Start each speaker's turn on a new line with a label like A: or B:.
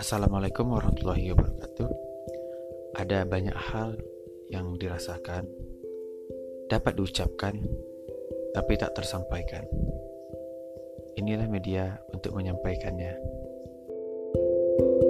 A: Assalamualaikum warahmatullahi wabarakatuh. Ada banyak hal yang dirasakan, dapat diucapkan, tapi tak tersampaikan. Inilah media untuk menyampaikannya. thank you